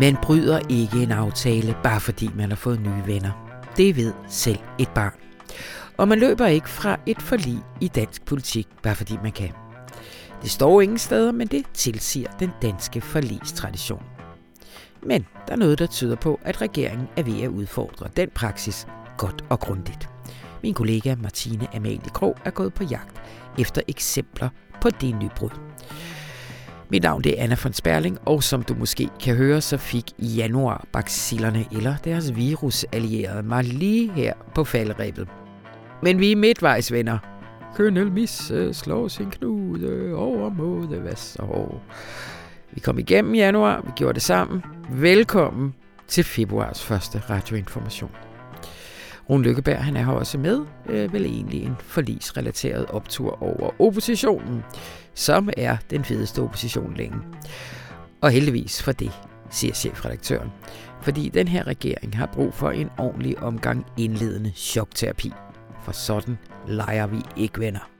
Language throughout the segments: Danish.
Man bryder ikke en aftale, bare fordi man har fået nye venner. Det ved selv et barn. Og man løber ikke fra et forlig i dansk politik, bare fordi man kan. Det står ingen steder, men det tilsiger den danske forligstradition. Men der er noget, der tyder på, at regeringen er ved at udfordre den praksis godt og grundigt. Min kollega Martine Amalie Krog er gået på jagt efter eksempler på det nybrud. Mit navn det er Anna von Sperling, og som du måske kan høre, så fik januar bacillerne eller deres virusallierede mig lige her på falderæbet. Men vi er midtvejs, venner. Kønel Misse slår sin knude over mod Vesterhov. Vi kom igennem januar, vi gjorde det sammen. Velkommen til februars første radioinformation. Rune Lykkeberg han er her også med, øh, vel egentlig en forlisrelateret optur over oppositionen, som er den fedeste opposition længe. Og heldigvis for det, siger chefredaktøren. Fordi den her regering har brug for en ordentlig omgang indledende chokterapi. For sådan leger vi ikke venner.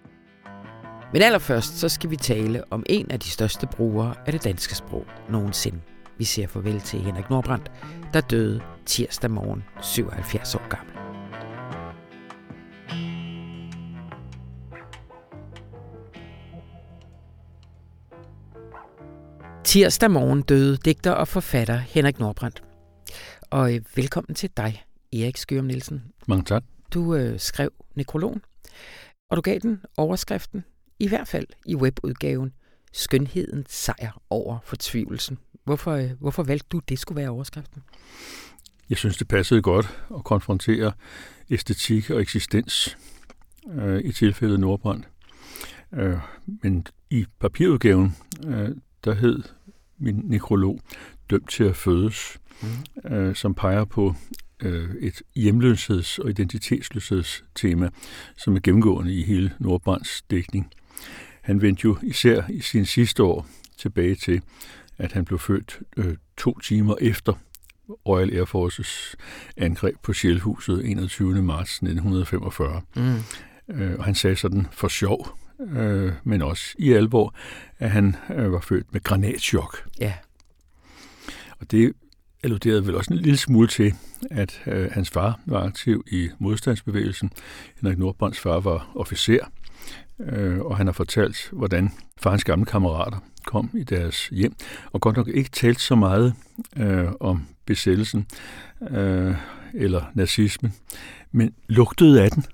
Men allerførst så skal vi tale om en af de største brugere af det danske sprog nogensinde. Vi ser farvel til Henrik Nordbrandt, der døde tirsdag morgen 77 år gammel. Tirsdag morgen døde digter og forfatter Henrik Nordbrandt. Og øh, velkommen til dig, Erik Skørum Nielsen. Mange tak. Du øh, skrev nekrologen, og du gav den overskriften, i hvert fald i webudgaven, Skønheden sejr over fortvivlelsen. Hvorfor, øh, hvorfor valgte du, det skulle være overskriften? Jeg synes, det passede godt at konfrontere æstetik og eksistens øh, i tilfældet Nordbrand. Øh, men i papirudgaven, øh, der hed min nekrolog Dømt til at fødes, mm. øh, som peger på øh, et hjemløsheds- og identitetsløshedstema, som er gennemgående i hele Nordbrands dækning. Han vendte jo især i sin sidste år tilbage til, at han blev født øh, to timer efter Royal Air Forces angreb på Sjælhuset 21. marts 1945. Mm. Øh, og han sagde sådan for sjov, øh, men også i alvor, at han øh, var født med granatschok. Ja. Og det alluderede vel også en lille smule til, at øh, hans far var aktiv i modstandsbevægelsen. Henrik Nordbrands far var officer, øh, og han har fortalt, hvordan farens gamle kammerater kom i deres hjem, og godt nok ikke talt så meget øh, om besættelsen øh, eller nazismen, men lugtede af den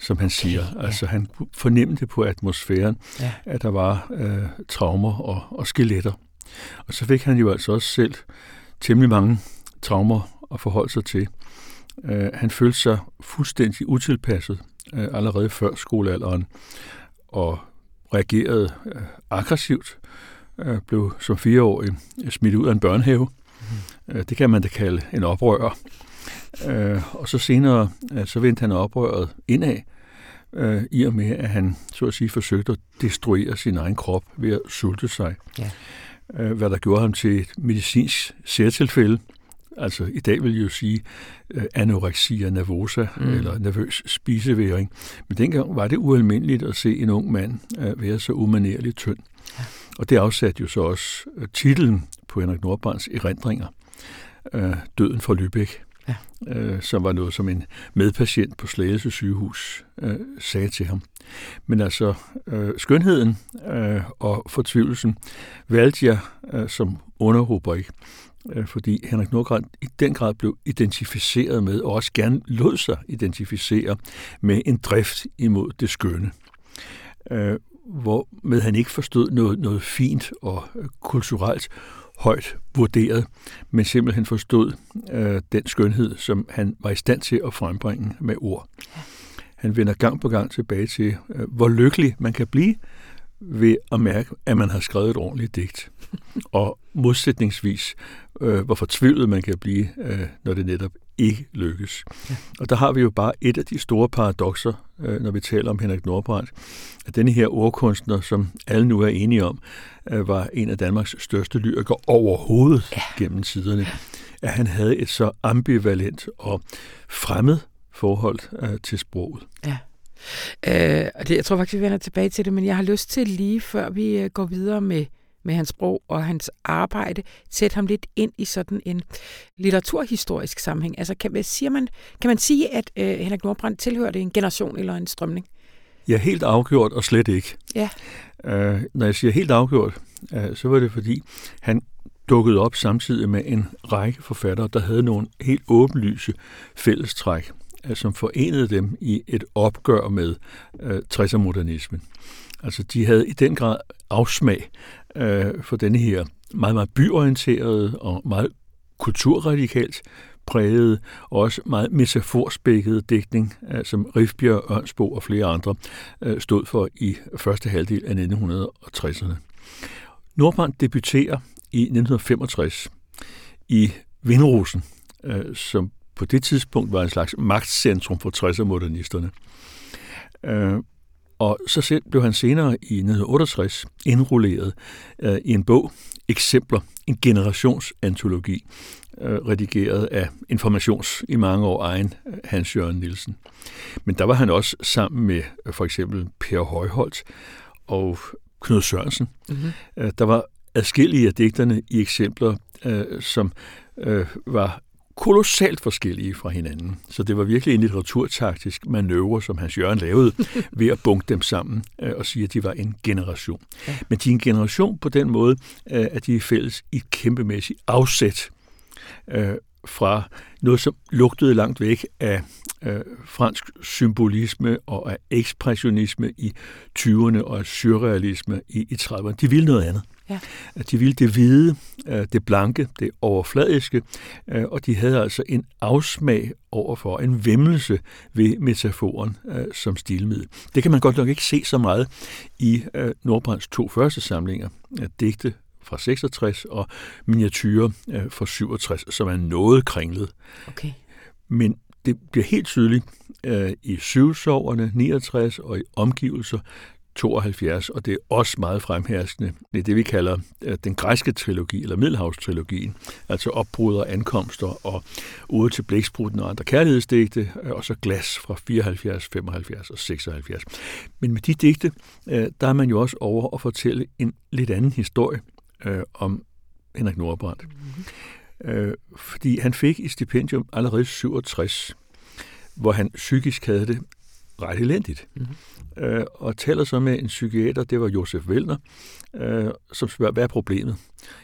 som han siger. Okay, ja. Altså han fornemmede på atmosfæren, ja. at der var øh, traumer og, og skeletter. Og så fik han jo altså også selv temmelig mange traumer at forholde sig til. Øh, han følte sig fuldstændig utilpasset øh, allerede før skolealderen, og reagerede øh, aggressivt, øh, blev som fireårig smidt ud af en børnehave. Mm. Øh, det kan man da kalde en oprører. Øh, og så senere, øh, så vendte han oprøret indad, øh, i og med, at han så at sige forsøgte at destruere sin egen krop ved at sulte sig. Ja. Øh, hvad der gjorde ham til et medicinsk særtilfælde. Altså i dag vil jeg jo sige øh, anoreksia nervosa, mm. eller nervøs spiseværing. Men dengang var det ualmindeligt at se en ung mand øh, være så umanerligt tynd. Ja. Og det afsatte jo så også øh, titlen på Henrik Nordbrands erindringer, øh, Døden for Lübeck ja. øh, som var noget, som en medpatient på Slagelse sygehus øh, sagde til ham. Men altså, øh, skønheden øh, og fortvivlelsen valgte jeg øh, som underrubrik, øh, fordi Henrik Nordgren i den grad blev identificeret med, og også gerne lod sig identificere med en drift imod det skønne. Øh, hvor med han ikke forstod noget, noget fint og øh, kulturelt højt vurderet, men simpelthen forstod øh, den skønhed, som han var i stand til at frembringe med ord. Han vender gang på gang tilbage til, øh, hvor lykkelig man kan blive ved at mærke, at man har skrevet et ordentligt digt. Og modsætningsvis, øh, hvor fortvivlet man kan blive, øh, når det netop ikke lykkes. Ja. Og der har vi jo bare et af de store paradoxer, øh, når vi taler om Henrik Nordbrandt, at denne her ordkunstner, som alle nu er enige om, øh, var en af Danmarks største lyrikere overhovedet ja. gennem tiderne, at han havde et så ambivalent og fremmed forhold øh, til sproget. Ja. Øh, det, jeg tror faktisk, vi vender tilbage til det, men jeg har lyst til lige før vi øh, går videre med med hans sprog og hans arbejde, sætte ham lidt ind i sådan en litteraturhistorisk sammenhæng? Altså, kan, siger man, kan man sige, at øh, Henrik Nordbrandt tilhørte en generation eller en strømning? Ja, helt afgjort og slet ikke. Ja. Øh, når jeg siger helt afgjort, øh, så var det fordi, han dukkede op samtidig med en række forfattere, der havde nogle helt åbenlyse fællestræk, øh, som forenede dem i et opgør med øh, 60'er-modernismen. Altså, de havde i den grad afsmag øh, for denne her meget, meget byorienterede og meget kulturradikalt prægede og også meget metaforspækkede digtning, øh, som Rifbjerg, Ørnsbo og flere andre øh, stod for i første halvdel af 1960'erne. Nordbrand debuterer i 1965 i Vindrosen, øh, som på det tidspunkt var en slags magtcentrum for 60'er-modernisterne. Og så blev han senere i 1968 indrulleret i en bog, Eksempler, en generationsantologi, redigeret af Informations i mange år egen Hans Jørgen Nielsen. Men der var han også sammen med for eksempel Per Højholdt og Knud Sørensen. Mm-hmm. Der var adskillige af digterne i eksempler, øh, som øh, var kolossalt forskellige fra hinanden. Så det var virkelig en litteraturtaktisk manøvre, som Hans Jørgen lavede ved at bunke dem sammen øh, og sige, at de var en generation. Ja. Men de er en generation på den måde, øh, at de er fælles i et kæmpemæssigt afsæt øh, fra noget, som lugtede langt væk af øh, fransk symbolisme og af ekspressionisme i 20'erne og af surrealisme i, i 30'erne. De ville noget andet. Ja. De ville det hvide, øh, det blanke, det overfladiske, øh, og de havde altså en afsmag overfor, en vemmelse ved metaforen øh, som stilmiddel. Det kan man godt nok ikke se så meget i Nordbrands to første samlinger, digte fra 66 og miniatyrer fra 67, som er noget kringlet. Okay. Men det bliver helt tydeligt øh, i syvsoverne 69 og i omgivelser 72, og det er også meget fremherskende. Det er det, vi kalder øh, den græske trilogi, eller Middelhavstrilogien, altså opbrud og ankomster, og ude til blækspruten og andre kærlighedsdigte, øh, og så glas fra 74, 75 og 76. Men med de digte, øh, der er man jo også over at fortælle en lidt anden historie øh, om Henrik Nordbrandt. Mm-hmm. Fordi han fik i stipendium allerede 67, hvor han psykisk havde det ret elendigt. Mm-hmm. Øh, og taler så med en psykiater, det var Josef Vellner, øh, som spørger, hvad er problemet?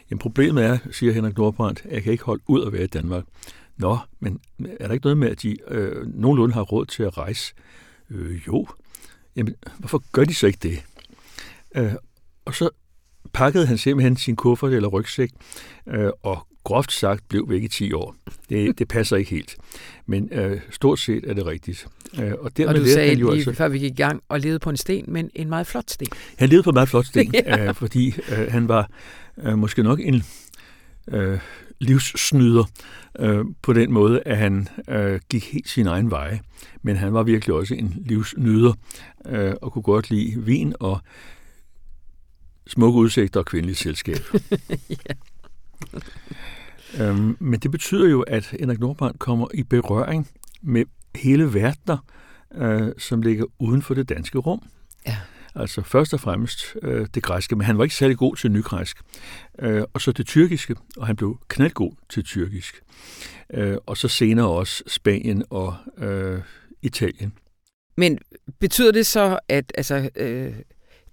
Jamen problemet er, siger Henrik Nordbrandt, at jeg kan ikke holde ud at være i Danmark. Nå, men er der ikke noget med, at de øh, nogenlunde har råd til at rejse? Øh, jo. Jamen, hvorfor gør de så ikke det? Øh, og så pakkede han simpelthen sin kuffert eller rygsæk øh, og groft sagt blev væk i 10 år. Det, det passer ikke helt. Men øh, stort set er det rigtigt. Øh, og, dermed og du sagde lige altså, før vi gik i gang, og levede på en sten, men en meget flot sten. Han levede på en meget flot sten, ja. øh, fordi øh, han var øh, måske nok en øh, livssnyder øh, på den måde, at han øh, gik helt sin egen vej. Men han var virkelig også en livsnyder øh, og kunne godt lide vin og smukke udsigter og kvindeligt selskab. ja. Øhm, men det betyder jo, at Henrik Nordbrandt kommer i berøring med hele verdener, øh, som ligger uden for det danske rum. Ja. Altså først og fremmest øh, det græske, men han var ikke særlig god til nygræsk. Øh, og så det tyrkiske, og han blev knaldgod til tyrkisk. Øh, og så senere også Spanien og øh, Italien. Men betyder det så, at altså, øh,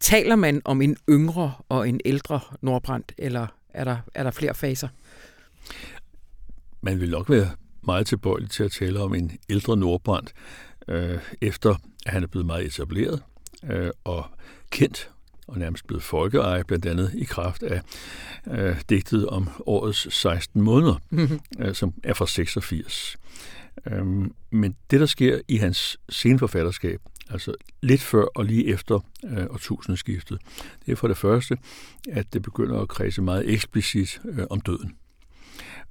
taler man om en yngre og en ældre Nordbrandt, eller er der, er der flere faser? Man vil nok være meget tilbøjelig til at tale om en ældre Nordbrandt, øh, efter at han er blevet meget etableret øh, og kendt og nærmest blevet folkeeje, blandt andet i kraft af øh, digtet om årets 16 måneder, mm-hmm. øh, som er fra 86. Øhm, men det, der sker i hans senforfatterskab, altså lidt før og lige efter øh, årtusindskiftet, det er for det første, at det begynder at kredse meget eksplicit øh, om døden.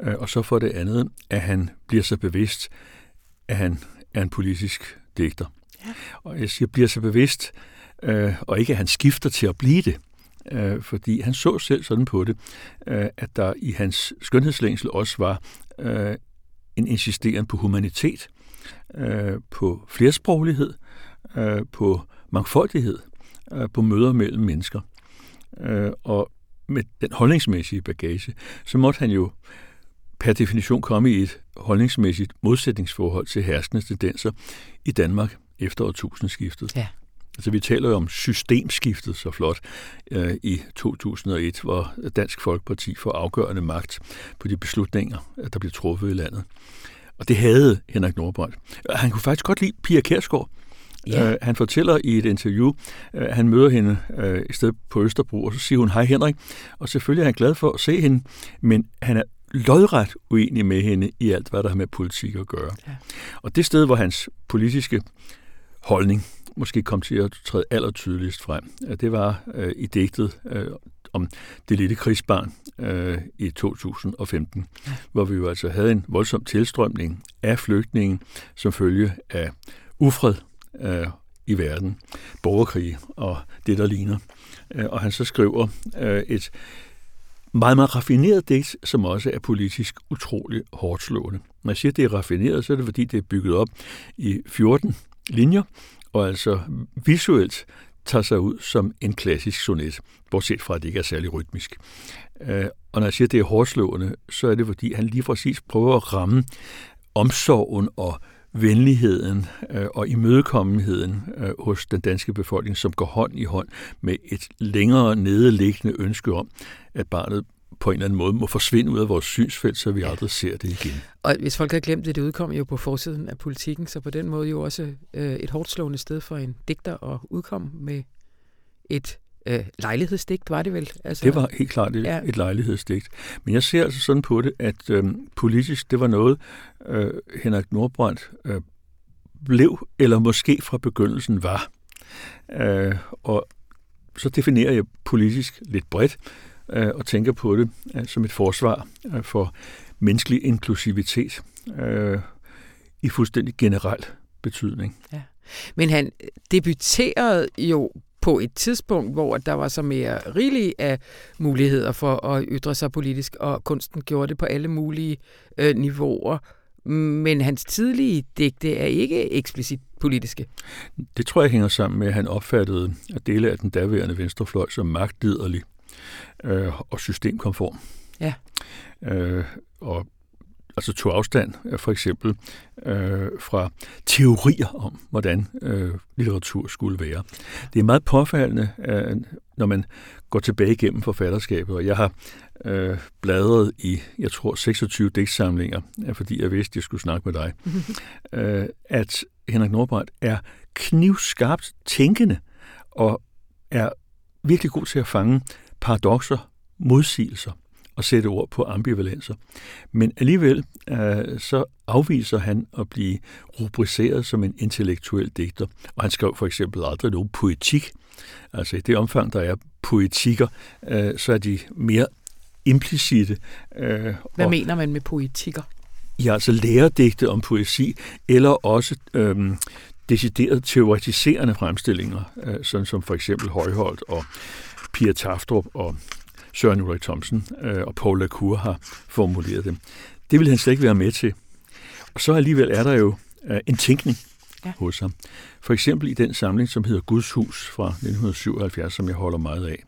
Øh, og så for det andet, at han bliver så bevidst, at han er en politisk digter. Ja. Og jeg siger, bliver så bevidst, øh, og ikke at han skifter til at blive det, øh, fordi han så selv sådan på det, øh, at der i hans skønhedslængsel også var øh, en insisteren på humanitet, øh, på flersproglighed, øh, på mangfoldighed, øh, på møder mellem mennesker. Øh, og med den holdningsmæssige bagage, så måtte han jo per definition komme i et holdningsmæssigt modsætningsforhold til herskende tendenser i Danmark efter årtusindskiftet. Ja. Altså vi taler jo om systemskiftet så flot øh, i 2001, hvor Dansk Folkeparti får afgørende magt på de beslutninger, der bliver truffet i landet. Og det havde Henrik Nordbrandt. Han kunne faktisk godt lide Pia Kærsgaard. Ja. Uh, han fortæller i et interview, uh, han møder hende uh, i stedet på Østerbro, og så siger hun, hej Henrik, og selvfølgelig er han glad for at se hende, men han er lodret uenig med hende i alt, hvad der har med politik at gøre. Ja. Og det sted, hvor hans politiske holdning måske kom til at træde allertydeligst frem, det var uh, i digtet uh, om det lille krigsbarn uh, i 2015, ja. hvor vi jo altså havde en voldsom tilstrømning af flygtninge som følge af ufred uh, i verden, borgerkrig og det, der ligner. Uh, og han så skriver uh, et meget, meget raffineret digt, som også er politisk utrolig hårdt slående. Når jeg siger, at det er raffineret, så er det fordi, det er bygget op i 14 linjer, og altså visuelt tager sig ud som en klassisk sonet, bortset fra, at det ikke er særlig rytmisk. Øh, og når jeg siger, at det er hårdslående, så er det, fordi han lige præcis prøver at ramme omsorgen og venligheden øh, og imødekommenheden øh, hos den danske befolkning, som går hånd i hånd med et længere nedeliggende ønske om, at barnet på en eller anden måde må forsvinde ud af vores synsfelt, så vi aldrig ser det igen. Og hvis folk har glemt det, det udkom jo på forsiden af politikken, så på den måde jo også øh, et hårdt slående sted for en digter at udkomme med et øh, lejlighedsdigt, var det vel? Altså, det var helt klart et, ja. et lejlighedsdigt. Men jeg ser altså sådan på det, at øh, politisk, det var noget, øh, Henrik Nordbrandt øh, blev, eller måske fra begyndelsen var. Øh, og så definerer jeg politisk lidt bredt, øh, og tænker på det øh, som et forsvar øh, for menneskelig inklusivitet øh, i fuldstændig generel betydning. Ja. Men han debuterede jo på et tidspunkt, hvor der var så mere rigeligt af muligheder for at ytre sig politisk, og kunsten gjorde det på alle mulige øh, niveauer. Men hans tidlige digte er ikke eksplicit politiske. Det tror jeg hænger sammen med, at han opfattede at dele af den daværende venstrefløj som magtliderlig øh, og systemkonform. Ja. Øh, og altså tog afstand øh, for eksempel øh, fra teorier om, hvordan øh, litteratur skulle være. Det er meget påfaldende, øh, når man går tilbage igennem forfatterskabet, og jeg har øh, bladret i, jeg tror, 26 digtsamlinger, øh, fordi jeg vidste, at jeg skulle snakke med dig, øh, at Henrik Nordbrandt er knivskarpt tænkende og er virkelig god til at fange paradoxer, modsigelser og sætte ord på ambivalenser. Men alligevel øh, så afviser han at blive rubriceret som en intellektuel digter. Og han skrev for eksempel aldrig nogen poetik. Altså i det omfang, der er poetikker, øh, så er de mere implicite. Øh, Hvad og, mener man med poetikker? Ja, altså læredigte om poesi, eller også øh, decideret teoretiserende fremstillinger, øh, sådan som for eksempel Højholdt og Pia Taftrup og Søren Ulrik Thomsen øh, og Paul Lacour har formuleret dem. Det vil han slet ikke være med til. Og så alligevel er der jo øh, en tænkning ja. hos ham. For eksempel i den samling, som hedder Guds Hus fra 1977, som jeg holder meget af.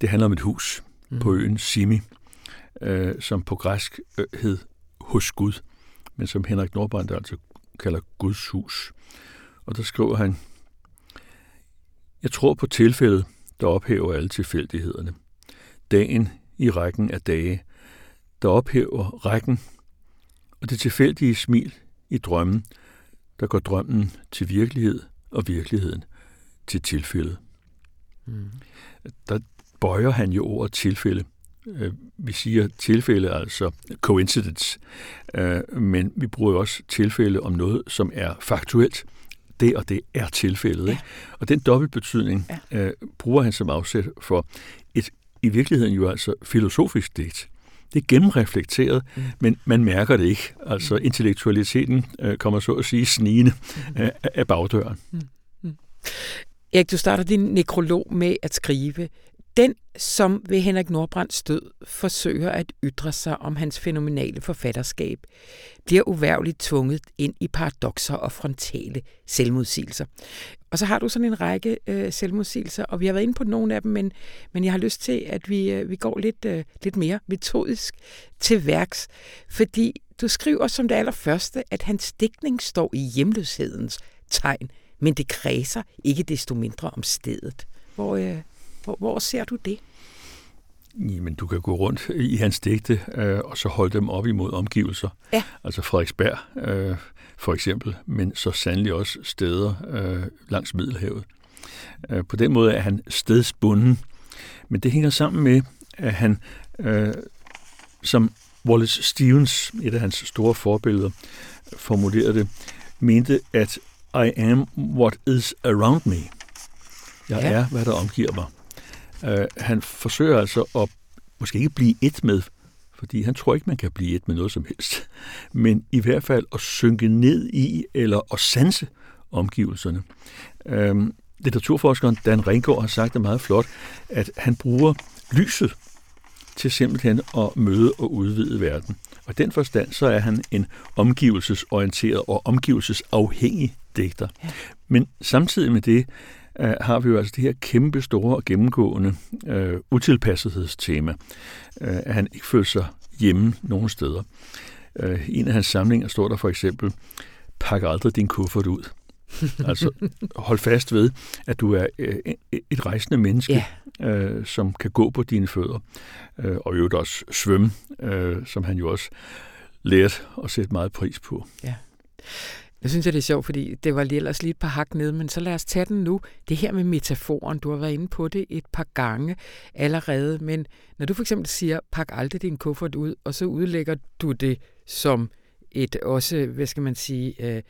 Det handler om et hus mm. på øen Simi, øh, som på græsk øh, hed Hos Gud, men som Henrik Nordbrandt altså kalder Guds Hus. Og der skriver han, Jeg tror på tilfældet, der ophæver alle tilfældighederne. Dagen i rækken af dage, der ophæver rækken, og det tilfældige smil i drømmen, der går drømmen til virkelighed og virkeligheden til tilfældet. Mm. Der bøjer han jo ordet tilfælde. Øh, vi siger tilfælde, altså coincidence, øh, men vi bruger jo også tilfælde om noget, som er faktuelt det og det er tilfældet. Ja. Ikke? Og den dobbeltbetydning ja. øh, bruger han som afsæt for et i virkeligheden jo altså filosofisk digt. Det er gennemreflekteret, mm. men man mærker det ikke. Altså mm. intellektualiteten øh, kommer så at sige snigende øh, af bagdøren. Mm. Mm. Erik, du starter din nekrolog med at skrive, den, som ved Henrik Nordbrands død forsøger at ytre sig om hans fænomenale forfatterskab, bliver uværligt tvunget ind i paradoxer og frontale selvmodsigelser. Og så har du sådan en række øh, selvmodsigelser, og vi har været inde på nogle af dem, men, men jeg har lyst til, at vi, øh, vi går lidt, øh, lidt mere metodisk til værks, fordi du skriver som det allerførste, at hans dækning står i hjemløshedens tegn, men det kredser ikke desto mindre om stedet. Hvor, øh, hvor, hvor ser du det? Jamen, du kan gå rundt i hans digte, øh, og så holde dem op imod omgivelser. Ja. Altså Frederiksberg, øh, for eksempel, men så sandelig også steder øh, langs Middelhavet. Øh, på den måde er han stedsbunden, men det hænger sammen med, at han, øh, som Wallace Stevens, et af hans store forbilleder, formulerede det, mente, at I am what is around me. Jeg ja. er, hvad der omgiver mig. Uh, han forsøger altså at måske ikke blive et med, fordi han tror ikke, man kan blive et med noget som helst, men i hvert fald at synke ned i eller at sanse omgivelserne. Uh, litteraturforskeren Dan Ringgaard har sagt det meget flot, at han bruger lyset til simpelthen at møde og udvide verden. Og den forstand, så er han en omgivelsesorienteret og omgivelsesafhængig digter. Ja. Men samtidig med det uh, har vi jo altså det her kæmpe store og gennemgående uh, utilpassethedstema, uh, at han ikke føler sig hjemme nogen steder. I en af hans samlinger står der for eksempel, pak aldrig din kuffert ud. altså hold fast ved, at du er uh, et rejsende menneske, yeah. uh, som kan gå på dine fødder, uh, og i øvrigt også svømme, uh, som han jo også lærte at sætte meget pris på. Ja. Jeg synes, det er sjovt, fordi det var lige ellers lige et par hak ned, men så lad os tage den nu. Det her med metaforen, du har været inde på det et par gange allerede, men når du for eksempel siger, pak aldrig din kuffert ud, og så udlægger du det som et også, hvad skal man sige, øh,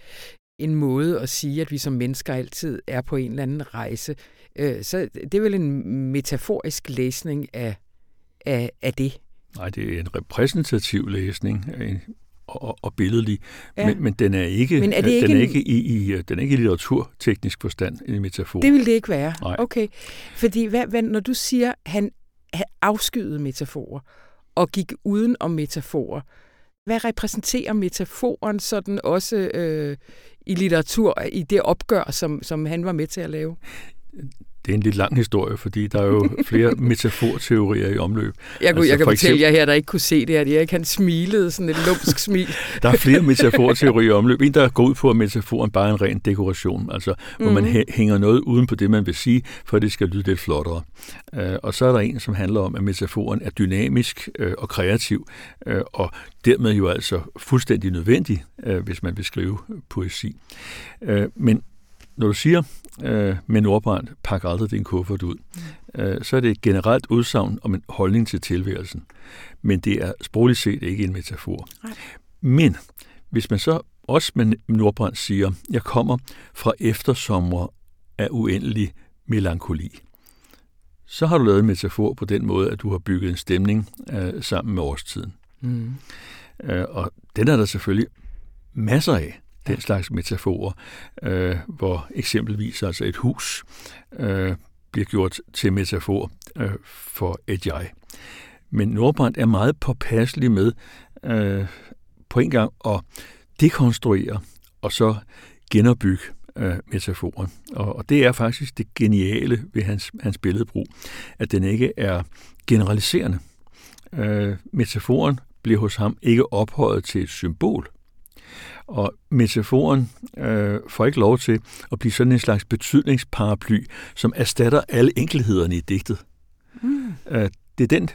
en måde at sige, at vi som mennesker altid er på en eller anden rejse. Øh, så det er vel en metaforisk læsning af, af, af det. Nej, det er en repræsentativ læsning og, og billedlig, ja. men, men den er ikke, men er det ikke den er ikke i, i den er ikke i litteraturteknisk forstand en metafor. Det vil det ikke være. Nej. Okay. Fordi hvad, hvad, når du siger, han, han afskyede metaforer og gik uden om metaforer, hvad repræsenterer metaforen sådan også øh, i litteratur, i det opgør, som, som han var med til at lave? Det er en lidt lang historie, fordi der er jo flere metaforteorier i omløb. Jeg, kunne, altså, jeg kan fortælle eksempel, jer her, der ikke kunne se det, at Erik han smilede sådan et lumsk smil. der er flere metaforteorier i omløb. En, der går ud på, at metaforen bare er en ren dekoration, altså hvor mm-hmm. man mhm. hænger noget uden på det, man vil sige, for det skal lyde lidt flottere. Uh, og så er der en, som handler om, at metaforen er dynamisk uh, og kreativ, uh, og dermed jo altså fuldstændig nødvendig, uh, hvis man vil skrive poesi. Uh, men når du siger øh, med Nordbrand, pak aldrig din kuffert ud, mm. øh, så er det et generelt udsagn om en holdning til tilværelsen. Men det er sprogligt set ikke en metafor. Nej. Men hvis man så også med Nordbrand siger, jeg kommer fra eftersommer af uendelig melankoli, så har du lavet en metafor på den måde, at du har bygget en stemning øh, sammen med årstiden. Mm. Øh, og den er der selvfølgelig masser af den slags metaforer, øh, hvor eksempelvis altså et hus øh, bliver gjort til metafor øh, for et jeg. Men Nordbrandt er meget påpasselig med øh, på en gang at dekonstruere og så genopbygge øh, metaforen. Og, og det er faktisk det geniale ved hans, hans billedbrug, at den ikke er generaliserende. Øh, metaforen bliver hos ham ikke ophøjet til et symbol, og metaforen øh, får ikke lov til at blive sådan en slags betydningsparaply, som erstatter alle enkelhederne i digtet. Mm. Øh, det er den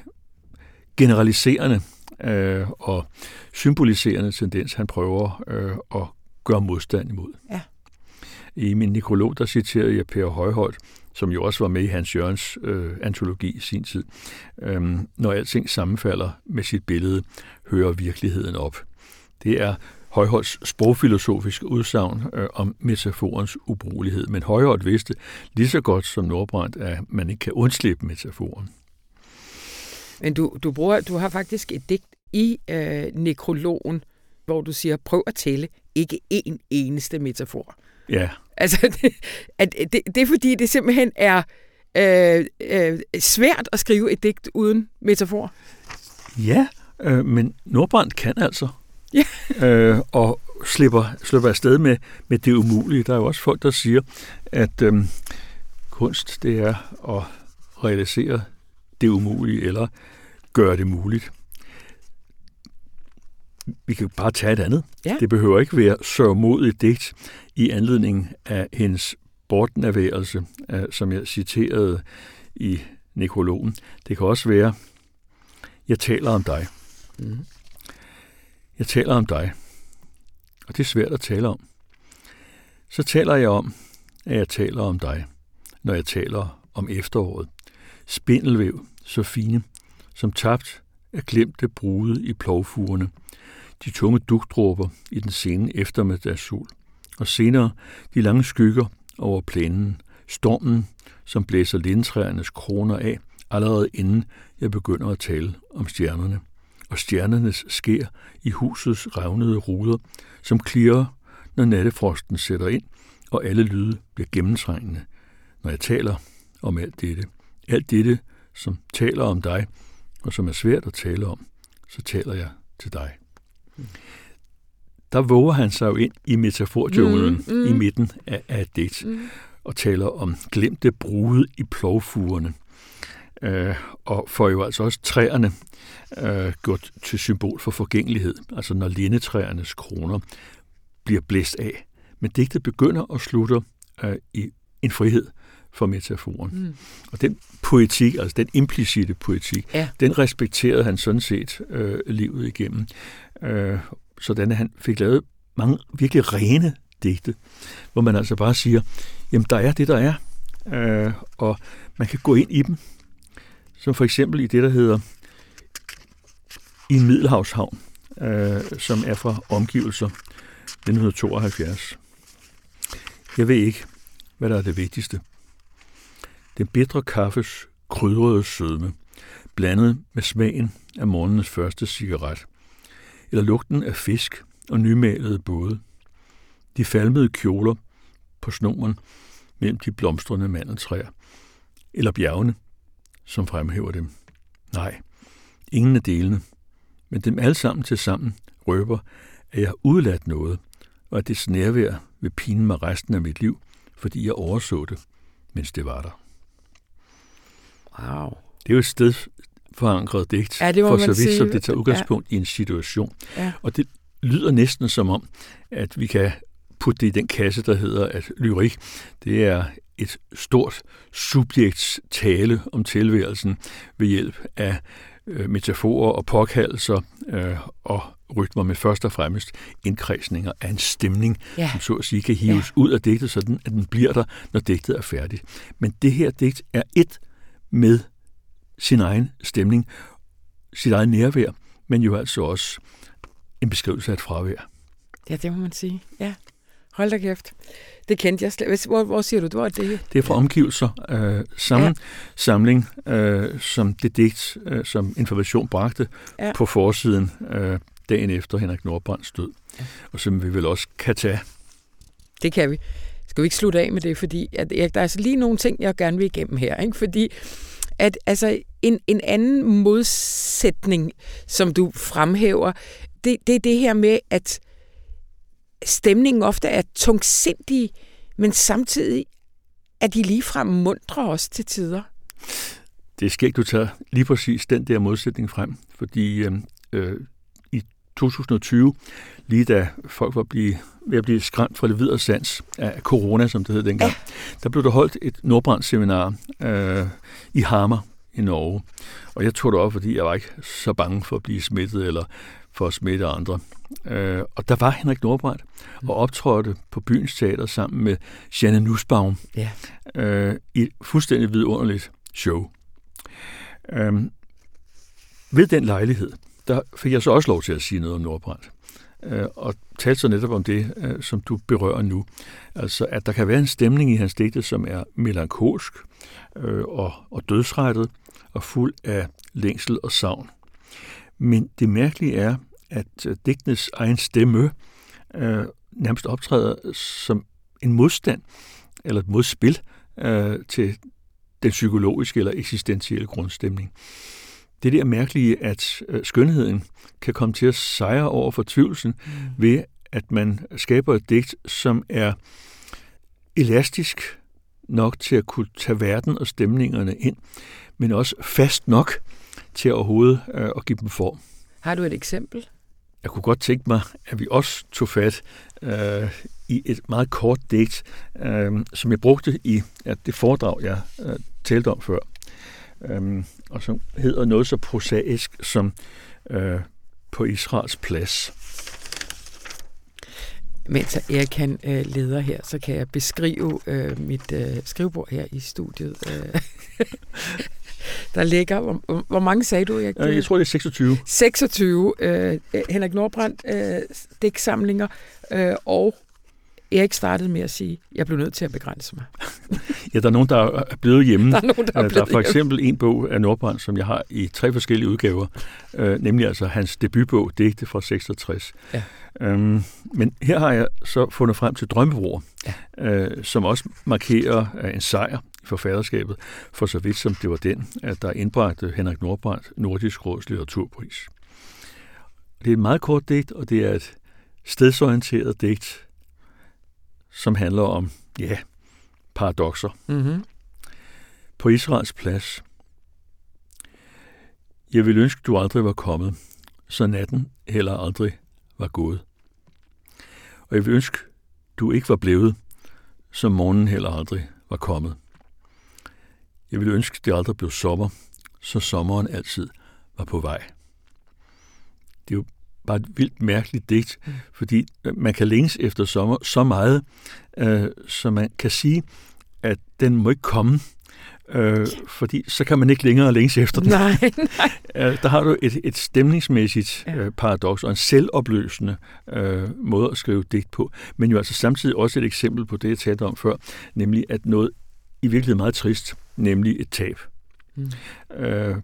generaliserende øh, og symboliserende tendens, han prøver øh, at gøre modstand imod. Ja. I min nekrolog, der citerede jeg Per Højholdt, som jo også var med i Hans Jørgens øh, antologi i sin tid. Øhm, når alting sammenfalder med sit billede, hører virkeligheden op. Det er Højholds sprogfilosofiske udsagn øh, om metaforens ubrugelighed. Men Højholdt vidste lige så godt som Nordbrandt, at man ikke kan undslippe metaforen. Men du, du, bruger, du har faktisk et digt i øh, nekrologen, hvor du siger, prøv at tælle ikke én eneste metafor. Ja. Altså, det, at, det, det er fordi, det simpelthen er øh, øh, svært at skrive et digt uden metafor. Ja, øh, men Nordbrandt kan altså. Ja. øh, og slipper, slipper afsted med, med det umulige. Der er jo også folk, der siger, at øh, kunst det er at realisere det umulige, eller gøre det muligt. Vi kan bare tage et andet. Ja. Det behøver ikke være sørmodigt digt i anledning af hendes bortnærværelse, øh, som jeg citerede i nekrologen. Det kan også være, jeg taler om dig. Mm. Jeg taler om dig, og det er svært at tale om. Så taler jeg om, at jeg taler om dig, når jeg taler om efteråret. Spindelvæv, så fine, som tabt er glemte brude i plovfugerne, de tunge dugdråber i den sene eftermiddagssol, og senere de lange skygger over plænen, stormen, som blæser lindtræernes kroner af, allerede inden jeg begynder at tale om stjernerne. Og stjernernes sker i husets revnede ruder, som klirrer, når nattefrosten sætter ind, og alle lyde bliver gennemtrængende, når jeg taler om alt dette. Alt dette, som taler om dig, og som er svært at tale om, så taler jeg til dig. Der våger han sig jo ind i metaforjunglen mm, mm. i midten af, af et digt, mm. og taler om glemte brude i plovfugerne, øh, og får jo altså også træerne øh, gjort til symbol for forgængelighed, altså når lindetræernes kroner bliver blæst af. Men digtet begynder og slutter øh, i en frihed for metaforen. Mm. Og den poetik, altså den implicite poetik, Ja. den respekterede han sådan set øh, livet igennem. Øh, sådan at han fik lavet mange virkelig rene digte, hvor man altså bare siger, jamen der er det, der er, øh, og man kan gå ind i dem, som for eksempel i det, der hedder I en Middelhavshavn, øh, som er fra Omgivelser 1972. Jeg ved ikke, hvad der er det vigtigste. Den bitre kaffes krydrede sødme, blandet med smagen af morgenens første cigaret, eller lugten af fisk og nymalede både. De falmede kjoler på snoren mellem de blomstrende mandeltræer, eller bjergene, som fremhæver dem. Nej, ingen af delene, men dem alle sammen til sammen røber, at jeg har udladt noget, og at det nærvær vil pine mig resten af mit liv, fordi jeg overså det, mens det var der. Wow. Det er jo et sted forankret digt, Ja, det for man så vidt sige. som det tager udgangspunkt ja. i en situation. Ja. Og det lyder næsten som om, at vi kan putte det i den kasse, der hedder, at lyrik, det er et stort subjekts tale om tilværelsen ved hjælp af øh, metaforer og påkaldelser øh, og rytmer, men først og fremmest indkredsninger af en stemning, Ja. som så at sige kan hives ja. ud af digtet, sådan at den bliver der, når digtet er færdigt. Men det her digt er et med sin egen stemning, sit eget nærvær, men jo altså også en beskrivelse af et fravær. Ja, det må man sige. Ja. Hold da kæft. Det kendte jeg slet. Hvor, hvor siger du, det var det? Det er fra omgivelser, øh, sammen, ja. samling, øh, som det digt, øh, som Information bragte Ja. på forsiden øh, dagen efter Henrik Nordbrands død, ja. og som vi vel også kan tage. Det kan vi. Skal vi ikke slutte af med det? Fordi at, Erik, der er altså lige nogle ting, jeg gerne vil igennem her. Ikke? Fordi at altså, en, en anden modsætning, som du fremhæver, det, det er det her med, at stemningen ofte er tungsindig, men samtidig er de ligefrem mundre også til tider. Det er skægt, du tager lige præcis den der modsætning frem, fordi øh, øh, i 2020, lige da folk var blive, ved at blive skræmt fra det videre sans af corona, som det hed dengang, ja. der blev der holdt et Nordbrandt-seminar øh, i Hamar i Norge. Og jeg tog det op, fordi jeg var ikke så bange for at blive smittet eller for at smitte andre. Øh, og der var Henrik Nordbrandt og optrådte på byens teater sammen med Janne Nussbaum Ja. øh, i et fuldstændig vidunderligt show. Øhm, ved den lejlighed, der fik jeg så også lov til at sige noget om Nordbrandt. Øh, og talte så netop om det, øh, som du berører nu. Altså, at der kan være en stemning i hans digte, som er melankolsk øh, og, og dødsrettet og fuld af længsel og savn. Men det mærkelige er, at øh, digtenes egen stemme øh, nærmest optræder som en modstand eller et modspil øh, til den psykologiske eller eksistentielle grundstemning. Det der mærkelige, at øh, skønheden kan komme til at sejre over fortvivlelsen mm. ved, at man skaber et digt, som er elastisk nok til at kunne tage verden og stemningerne ind, men også fast nok til overhovedet øh, at give dem form. Har du et eksempel? Jeg kunne godt tænke mig, at vi også tog fat øh, i et meget kort digt, øh, som jeg brugte i ja, det foredrag, jeg øh, talte om før, øh, og som hedder noget så prosaisk som øh, På Israels plads. Mens Erik han øh, leder her, så kan jeg beskrive øh, mit øh, skrivebord her i studiet. Øh. der ligger, hvor, hvor mange sagde du? Erik? Jeg tror, det er 26. 26 øh, Henrik Nordbrandt øh, dæksamlinger, øh, og Erik startede med at sige, at jeg blev nødt til at begrænse mig. ja, der er nogen, der er blevet hjemme. Der er, nogen, der er, blevet der er for eksempel hjemme. en bog af Nordbrand, som jeg har i tre forskellige udgaver, øh, nemlig altså hans debutbog, Digte fra 66. Ja. Øhm, men her har jeg så fundet frem til Drømmebror, ja. øh, som også markerer øh, en sejr i forfatterskabet, for så vidt som det var den, at der indbragte Henrik Nordbrandt Nordisk Råds litteraturpris. Det er et meget kort digt, og det er et stedsorienteret digt, som handler om, ja, paradoxer. Mm-hmm. På Israels plads. Jeg vil ønske, du aldrig var kommet, så natten heller aldrig var gået. Og jeg vil ønske, du ikke var blevet, så morgenen heller aldrig var kommet. Jeg vil ønske, det aldrig blev sommer, så sommeren altid var på vej. Det er jo bare et vildt mærkeligt digt, mm. fordi man kan længes efter sommer så meget, øh, så man kan sige, at den må ikke komme, øh, fordi så kan man ikke længere længes efter den. Nej, nej. Øh, der har du et, et stemningsmæssigt øh, paradoks og en selvopløsende øh, måde at skrive digt på, men jo altså samtidig også et eksempel på det, jeg talte om før, nemlig at noget i virkeligheden meget trist, nemlig et tab, mm. øh,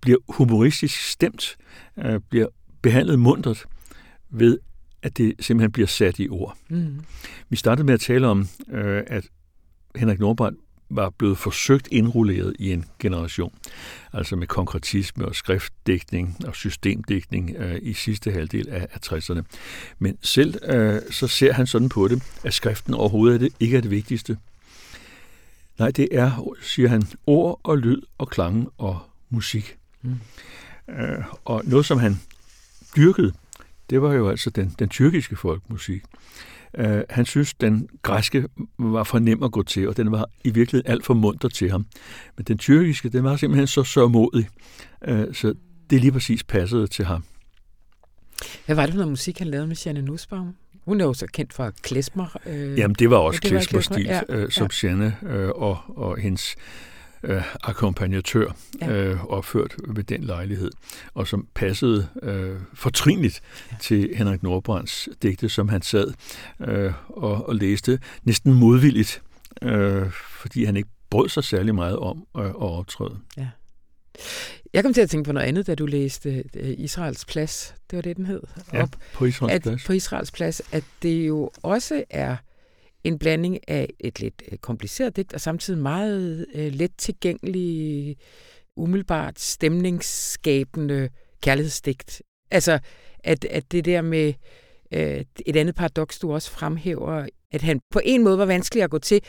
bliver humoristisk stemt, øh, bliver behandlet mundret ved, at det simpelthen bliver sat i ord. Mm. Vi startede med at tale om, øh, at Henrik Nordbrandt var blevet forsøgt indrulleret i en generation, altså med konkretisme og skriftdækning og systemdækning øh, i sidste halvdel af, af 60'erne. Men selv øh, så ser han sådan på det, at skriften overhovedet er det, ikke er det vigtigste. Nej, det er, siger han, ord og lyd og klang og musik. Mm. Øh, og noget, som han dyrkede, det var jo altså den, den tyrkiske folkmusik. Uh, han synes, den græske var for nem at gå til, og den var i virkeligheden alt for munter til ham. Men den tyrkiske, den var simpelthen så sørmodig, uh, så det lige præcis passede til ham. Hvad var det for noget musik, han lavede med Janne Nussbaum? Hun er jo så kendt for klesmer. Øh, Jamen, det var også ja, klesmer-stil, ja, øh, som ja. Janne øh, og, og hendes øh, akkompagnatør ja. øh, opført ved den lejlighed, og som passede øh, fortrinligt ja. til Henrik Nordbrands digte, som han sad øh, og, og læste næsten modvilligt, øh, fordi han ikke brød sig særlig meget om øh, at optræde. Ja. Jeg kom til at tænke på noget andet, da du læste øh, Israels plads. Det var det, den hed. Ja, op, på Israels at, plads. På Israels plads, at det jo også er en blanding af et lidt øh, kompliceret digt, og samtidig meget øh, let tilgængelig, umiddelbart stemningsskabende kærlighedsdigt. Altså, at, at det der med øh, et andet paradoks, du også fremhæver, at han på en måde var vanskelig at gå til,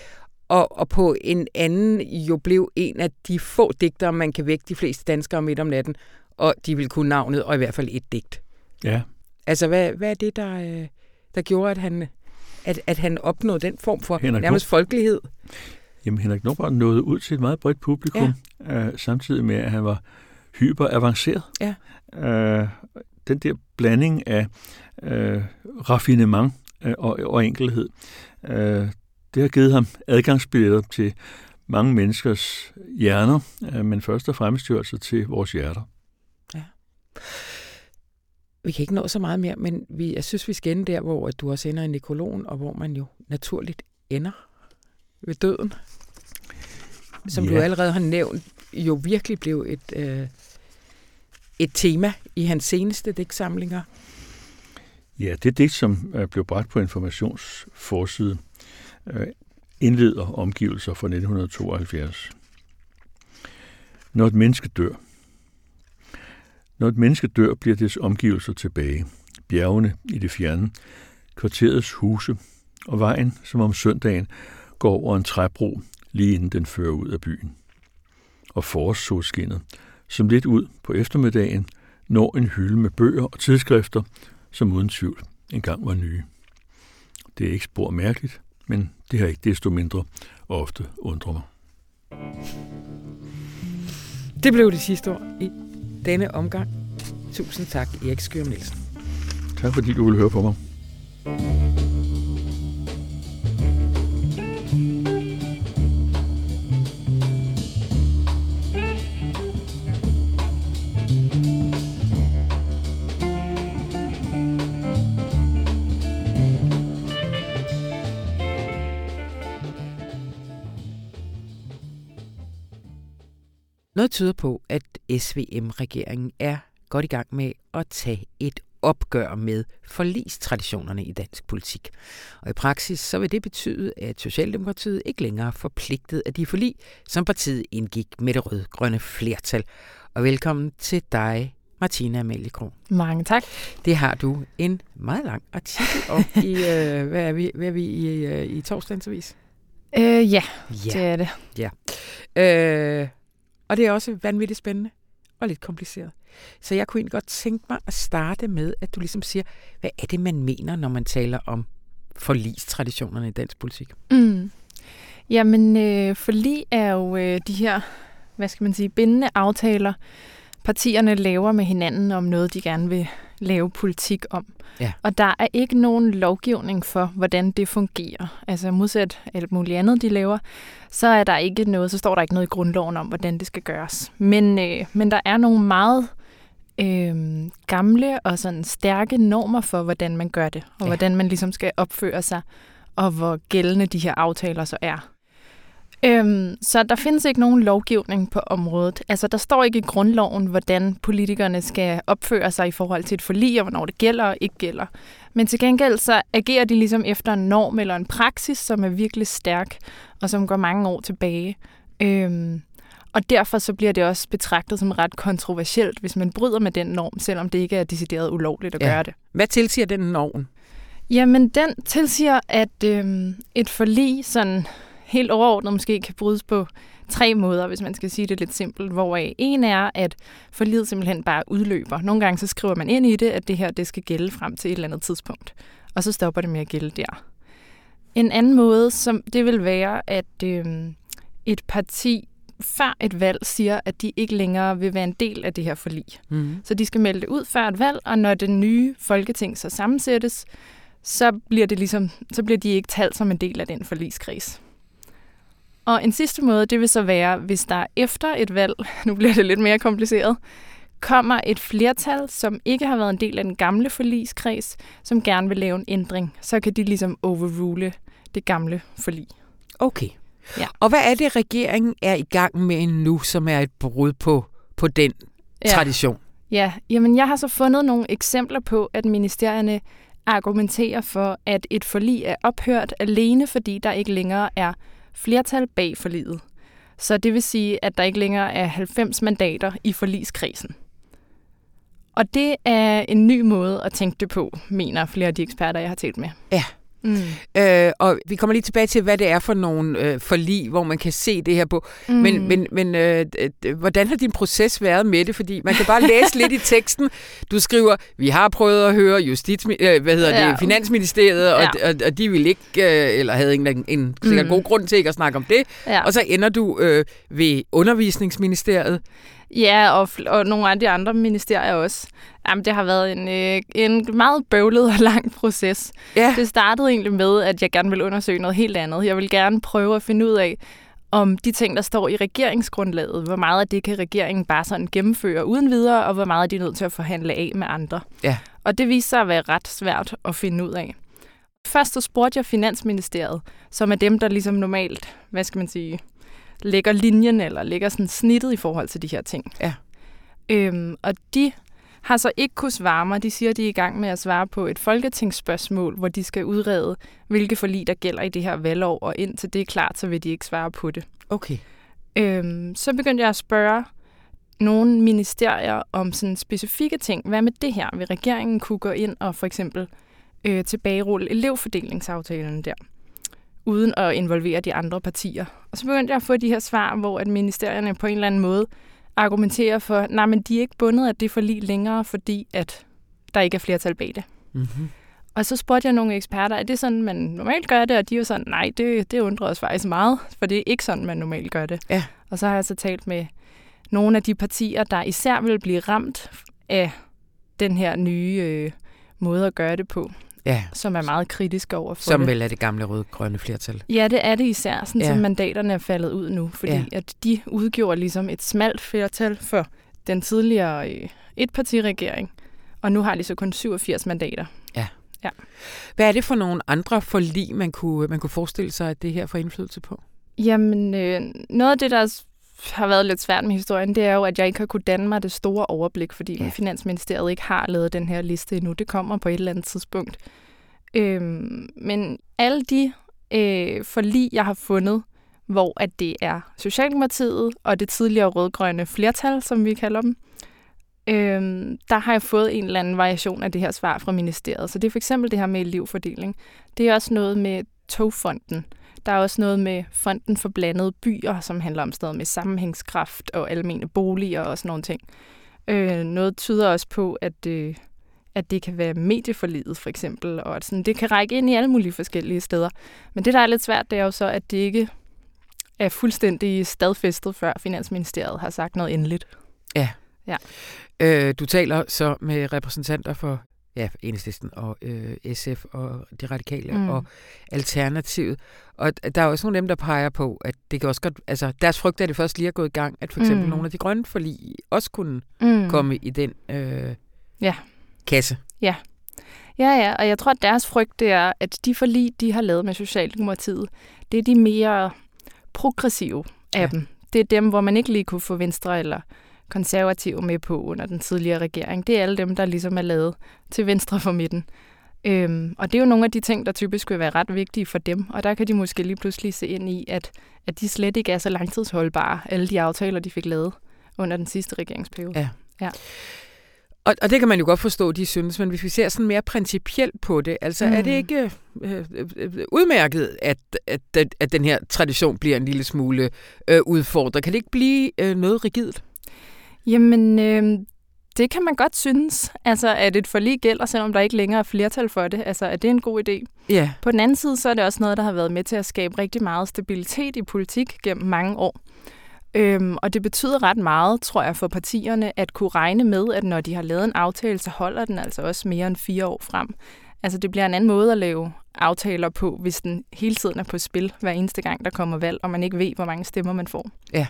og, og på en anden jo blev en af de få digtere, man kan vække de fleste danskere midt om natten, og de vil kunne navnet, og i hvert fald et digt. Ja. Altså, hvad, hvad er det, der, øh, der gjorde, at han at, at han opnåede den form for Henrik nærmest folkelighed? Jamen, Henrik Nordbrand nåede ud til et meget bredt publikum, ja. øh, samtidig med, at han var hyper avanceret. Ja. Øh, den der blanding af øh, raffinement øh, og, og enkelhed, øh, det har givet ham adgangsbilletter til mange menneskers hjerner, øh, men først og fremmest jo altså til vores hjerter. Ja. Vi kan ikke nå så meget mere, men vi, jeg synes, vi skal ende der, hvor du også ender i nekrologen, og hvor man jo naturligt ender ved døden. Som ja. du allerede har nævnt, jo virkelig blev et, øh, et tema i hans seneste digtsamlinger. Ja, det digt, som øh, blev bragt på informationsforside, øh, Øh, indleder omgivelser fra 1972. Når et menneske dør. Når et menneske dør, bliver dets omgivelser tilbage. Bjergene i det fjerne, kvarterets huse og vejen, som om søndagen går over en træbro, lige inden den fører ud af byen. Og forårssolskinnet, som lidt ud på eftermiddagen, når en hylde med bøger og tidsskrifter, som uden tvivl engang var nye. Det er ikke spor mærkeligt, men det har ikke desto mindre ofte undret mig. Det blev det sidste ord i denne omgang. Tusind tak, Erik Skør Nielsen. Tak fordi du ville høre på mig. Noget tyder på, at SVM-regeringen er godt i gang med at tage et opgør med forlistraditionerne i dansk politik. Og i praksis så vil det betyde, at Socialdemokratiet ikke længere er forpligtet af de forlig, som partiet indgik med det rød-grønne flertal. Og velkommen til dig, Martina Amalie Kron. Mange tak. Det har du en meget lang artikel om i, øh, hvad er vi, hvad er vi i, øh, i torsdagens avis? Øh, ja, Ja. det er det. Øh, og det er også vanvittigt spændende og lidt kompliceret. Så jeg kunne egentlig godt tænke mig at starte med, at du ligesom siger, hvad er det, man mener, når man taler om forlistraditionerne i dansk politik? Mm. Jamen, øh, forlig er jo øh, de her, hvad skal man sige, bindende aftaler, partierne laver med hinanden om noget, de gerne vil lave politik om. Ja. Og der er ikke nogen lovgivning for, hvordan det fungerer. Altså modsat alt muligt andet, de laver, så er der ikke noget, så står der ikke noget i grundloven om, hvordan det skal gøres. Men, øh, men der er nogle meget øh, gamle og sådan stærke normer for, hvordan man gør det, og Ja. hvordan man ligesom skal opføre sig, og hvor gældende de her aftaler så er. Øhm, så der findes ikke nogen lovgivning på området. Altså, der står ikke i grundloven, hvordan politikerne skal opføre sig i forhold til et forlig, og hvornår det gælder og ikke gælder. Men til gengæld så agerer de ligesom efter en norm eller en praksis, som er virkelig stærk, og som går mange år tilbage. Øhm, og derfor så bliver det også betragtet som ret kontroversielt, hvis man bryder med den norm, selvom det ikke er decideret ulovligt at Ja. gøre det. Hvad tilsiger den norm? Jamen, den tilsiger, at øhm, et forlig sådan helt overordnet måske kan brydes på tre måder, hvis man skal sige det lidt simpelt, hvoraf en er, at forliget simpelthen bare udløber. Nogle gange så skriver man ind i det, at det her det skal gælde frem til et eller andet tidspunkt, og så stopper det med at gælde der. En anden måde, som det vil være, at øhm, et parti før et valg siger, at de ikke længere vil være en del af det her forlig. Mm. Så de skal melde det ud før et valg, og når den nye folketing så sammensættes, så bliver, det ligesom, så bliver de ikke talt som en del af den forligskreds. Og en sidste måde, det vil så være, hvis der efter et valg, nu bliver det lidt mere kompliceret, kommer et flertal, som ikke har været en del af den gamle forligskreds, som gerne vil lave en ændring, så kan de ligesom overrule det gamle forlig. Okay. Ja. Og hvad er det, regeringen er i gang med nu, som er et brud på, på den ja. tradition? Ja, jamen jeg har så fundet nogle eksempler på, at ministerierne argumenterer for, at et forlig er ophørt alene, fordi der ikke længere er flertal bag forliget. Så det vil sige, at der ikke længere er 90 mandater i forligskredsen. Og det er en ny måde at tænke det på, mener flere af de eksperter, jeg har talt med. Ja. Mm. Øh, og vi kommer lige tilbage til, hvad det er for nogle øh, forlig, hvor man kan se det her på. Mm. Men, men, men øh, hvordan har din proces været med det? Fordi man kan bare læse lidt i teksten. Du skriver, vi har prøvet at høre justits, øh, hvad hedder Ja. det, Finansministeriet, og, Ja. og, og de ville ikke, øh, eller havde en, en sikkert Mm. god grund til ikke at snakke om det. Ja. Og så ender du øh, ved undervisningsministeriet. Ja, og, og nogle af de andre ministerier også. Jamen, det har været en, øh, en meget bøvlet og lang proces. Ja. Det startede egentlig med, at jeg gerne ville undersøge noget helt andet. Jeg vil gerne prøve at finde ud af, om de ting, der står i regeringsgrundlaget, hvor meget af det kan regeringen bare sådan gennemføre uden videre, og hvor meget er de nødt til at forhandle af med andre. Ja. Og det viste sig at være ret svært at finde ud af. Først så spurgte jeg Finansministeriet, som er dem, der ligesom normalt, hvad skal man sige, lægger linjen eller lægger sådan snittet i forhold til de her ting. Ja. Øhm, og de har så ikke kunnet svare mig. De siger, de er i gang med at svare på et folketingsspørgsmål, hvor de skal udrede, hvilke forlig der gælder i det her valgår, og indtil det er klart, så vil de ikke svare på det. Okay. Øhm, så begyndte jeg at spørge nogle ministerier om sådan specifikke ting. Hvad med det her? Vil regeringen kunne gå ind og for eksempel øh, tilbagerulle elevfordelingsaftalen der, uden at involvere de andre partier? Og så begyndte jeg at få de her svar, hvor at ministerierne på en eller anden måde argumenterer for, nej, men de er ikke bundet af det forlig længere, fordi at der ikke er flertal bag det. Mm-hmm. Og så spurgte jeg nogle eksperter, er det sådan, man normalt gør det? Og de var sådan, nej, det, det undrer os faktisk meget, for det er ikke sådan, man normalt gør det. Ja. Og så har jeg så talt med nogle af de partier, der især vil blive ramt af den her nye øh, måde at gøre det på, Ja, som er meget kritiske over for som det. vel er det gamle røde-grønne flertal. Ja, det er det især, sådan Ja. ja. som mandaterne er faldet ud nu, fordi Ja. ja. at de udgjorde ligesom et smalt flertal for den tidligere øh, etpartiregering, og nu har de så kun 87 mandater. Hvad er det for nogle andre forlig, man kunne, man kunne forestille sig, at det her får indflydelse på? Jamen, øh, noget af det, der har været lidt svært med historien, det er jo, at jeg ikke har kunnet danne mig det store overblik, fordi Ja. ja. Finansministeriet ikke har lavet den her liste endnu. Det kommer på et eller andet tidspunkt. Øhm, men alle de øh, forlig, jeg har fundet, hvor at det er Socialdemokratiet og det tidligere rødgrønne flertal, som vi kalder dem, øhm, der har jeg fået en eller anden variation af det her svar fra ministeriet. Så det er for eksempel det her med elevfordeling. Det er også noget med togfonden. Der er også noget med Fonden for blandede byer, som handler om sådan noget med sammenhængskraft og almene boliger og sådan nogle ting. Øh, noget tyder også på, at, øh, at det kan være medieforlidet for eksempel, og at sådan, det kan række ind i alle mulige forskellige steder. Men det, der er lidt svært, det er jo så, at det ikke er fuldstændig stadfæstet, før Finansministeriet har sagt noget endeligt. Øh, du taler så med repræsentanter for ja, Enhedslisten og øh, SF og de radikale mm. Og Alternativet. Og der er også nogle af dem, der peger på, at det kan også godt, altså deres frygt er, at det først lige er gået i gang, at for eksempel mm. Nogle af de grønne forlig også kunne Mm. mm. komme i den øh, Ja. kasse. Ja, ja, og jeg tror, at deres frygt det er, at de forlig, de har lavet med Socialdemokratiet, det er de mere progressive af Ja. ja. dem. Det er dem, hvor man ikke lige kunne få Venstre eller konservative med på under den tidligere regering. Det er alle dem, der ligesom er lavet til venstre for midten. Øhm, og det er jo nogle af de ting, der typisk vil være ret vigtige for dem, og der kan de måske lige pludselig se ind i, at, at de slet ikke er så langtidsholdbare, alle de aftaler, de fik lavet under den sidste regeringsperiode. Ja. Og, og det kan man jo godt forstå, de synes, men hvis vi ser sådan mere principielt på det, altså mm. er det Mm. ikke øh, øh, udmærket, at, at, at, at den her tradition bliver en lille smule øh, udfordret? Kan det ikke blive øh, noget rigidt? Jamen, øh, det kan man godt synes. Altså, at et forlig gælder, selvom der ikke længere er flertal for det. Altså, er det en god idé? Ja. På den anden side, så er det også noget, der har været med til at skabe rigtig meget stabilitet i politik gennem mange år. Øhm, og det betyder ret meget, tror jeg, for partierne at kunne regne med, at når de har lavet en aftale, så holder den altså også mere end fire år frem. Altså det bliver en anden måde at lave aftaler på, hvis den hele tiden er på spil hver eneste gang, der kommer valg, og man ikke ved, hvor mange stemmer man får. Ja.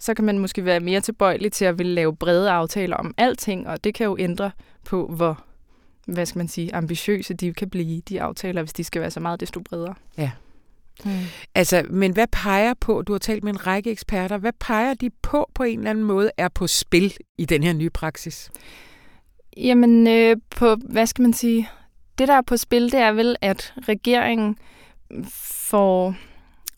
Så kan man måske være mere tilbøjelig til at ville lave brede aftaler om alting, og det kan jo ændre på, hvor hvad skal man sige, ambitiøse de kan blive, de aftaler, hvis de skal være så meget desto bredere. Ja. Mm. Altså, men hvad peger på, du har talt med en række eksperter, hvad peger de på på en eller anden måde er på spil i den her nye praksis? Jamen, øh, på, hvad skal man sige, det der er på spil, det er vel, at regeringen får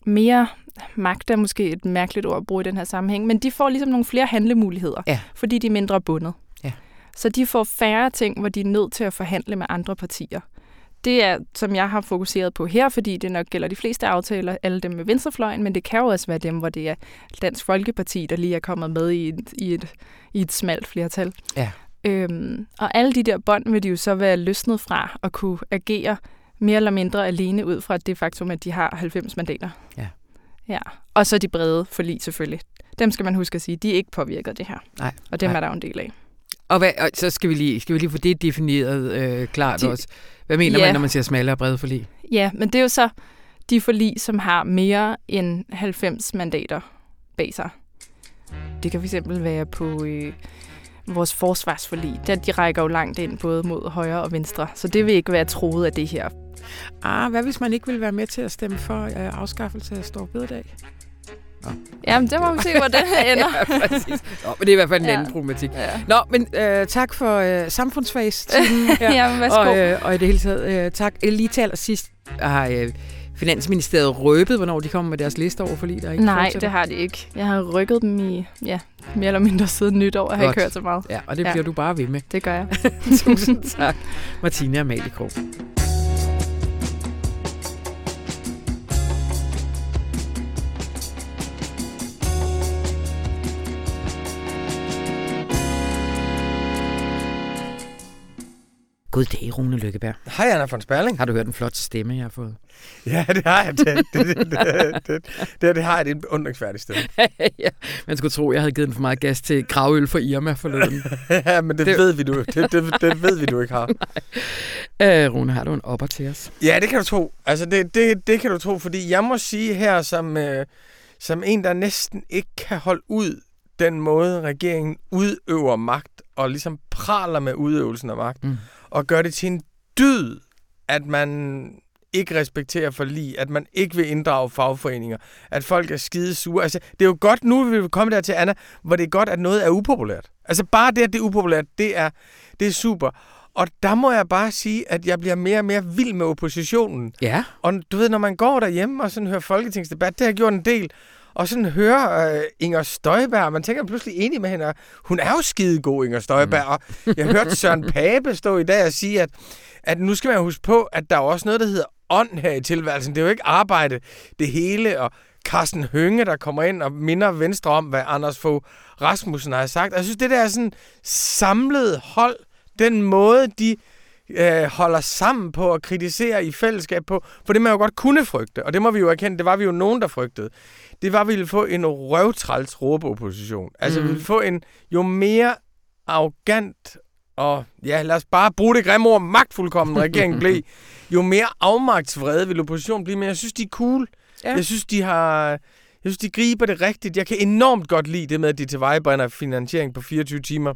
mere magt, er måske et mærkeligt ord at bruge i den her sammenhæng, men de får ligesom nogle flere handlemuligheder, Ja. fordi de er mindre bundet. Ja. Så de får færre ting, hvor de er nødt til at forhandle med andre partier. Det er, som jeg har fokuseret på her, fordi det nok gælder de fleste aftaler, alle dem med venstrefløjen, men det kan jo også være dem, hvor det er Dansk Folkeparti, der lige er kommet med i et, i et, i et smalt flertal. Ja. Øhm, og alle de der bånd vil de jo så være løsnet fra og kunne agere mere eller mindre alene ud fra det faktum, at de har 90 mandater. Ja. Ja. Og så de brede forlig selvfølgelig. Dem skal man huske at sige, de er ikke påvirket af det her. Nej, Og dem nej. er der jo en del af. Og, hvad, og så skal vi lige, skal vi lige få det defineret øh, klart De- også. Hvad mener Ja. man, når man siger smalle og brede forlig? Ja, men det er jo så de forlig, som har mere end 90 mandater bag sig. Det kan fx være på øh, vores forsvarsforlig. Der, de rækker jo langt ind både mod højre og venstre, så det vil ikke være troet af det her. Ah, hvad hvis man ikke vil være med til at stemme for øh, afskaffelse af stor bededag? Jamen, det må vi se, hvor det her ender. ja, præcis. Nå, men det er i hvert fald en Ja. anden problematik. ja. Nå, men øh, tak for øh, samfundsfagstimen her. Jamen, værsgo. og, øh, og i det hele taget, øh, tak. Øh, Lige til allersidst har øh, Finansministeriet røbet, hvornår de kommer med deres liste over forlig, der ikke Nej, fortsætter? det har de ikke. Jeg har rykket dem i, ja, mere eller mindre siden nytår. Jeg har ikke hørt så meget. Ja, og det Ja. bliver du bare ved med. Det gør jeg. Tusind tak, Martine Amalie Krog. God dag, Rune Lykkeberg. Hej, Anna von Sperling. Har du hørt den flotte stemme, jeg har fået? Ja, det har jeg. Det, det, det, det, det, det, det har jeg. Det er en beundringsværdig sted. ja, man skulle tro, jeg havde givet den for meget gas til gravøl for Irma forleden. ja, men det, Det- det, ved vi, du, det, det, det ved vi, du ikke har. øh, Rune, har du en opper til os? Ja, det kan du tro. Altså, det, det, det kan du tro, fordi jeg må sige her, som, øh, som en, der næsten ikke kan holde ud den måde, regeringen udøver magt, og ligesom praler med udøvelsen af magt, Mm. og gør det til en dyd, at man ikke respekterer for lige, at man ikke vil inddrage fagforeninger, at folk er skide sure. Altså, det er jo godt, nu vil vi komme der til, Anna, hvor det er godt, at noget er upopulært. Altså, bare det, at det er upopulært, det er, det er super. Og der må jeg bare sige, at jeg bliver mere og mere vild med oppositionen. Ja. Og du ved, når man går derhjemme og sådan hører folketingsdebat, det har jeg gjort en del, og sådan hører øh, Inger Støjberg, man tænker pludselig enig med hende, og hun er jo skidegod, Inger Støjberg, mm. og jeg hørte Søren Pape stå i dag og sige, at, at nu skal man huske på, at der er også noget, der hedder ånd her i tilværelsen. Det er jo ikke arbejde, det hele, og Carsten Hønge, der kommer ind og minder Venstre om, hvad Anders Fogh Rasmussen har sagt. Jeg synes, det der er sådan samlet hold, den måde, de øh, holder sammen på og kritiserer i fællesskab på, for det man jo godt kunne frygte, og det må vi jo erkende, det var vi jo nogen, der frygtede, det var, at vi ville få en røvtræls råbeopposition. Altså, Mhm. vi ville få en jo mere arrogant og, ja, lad os bare bruge det grimme ord, magtfuldkommen regeringen blev, jo mere afmagtsvrede vil oppositionen blive, men jeg synes, de er cool. Ja. Jeg synes, de har... Jeg synes, de griber det rigtigt. Jeg kan enormt godt lide det med, at de tilvejebringer finansiering på 24 timer.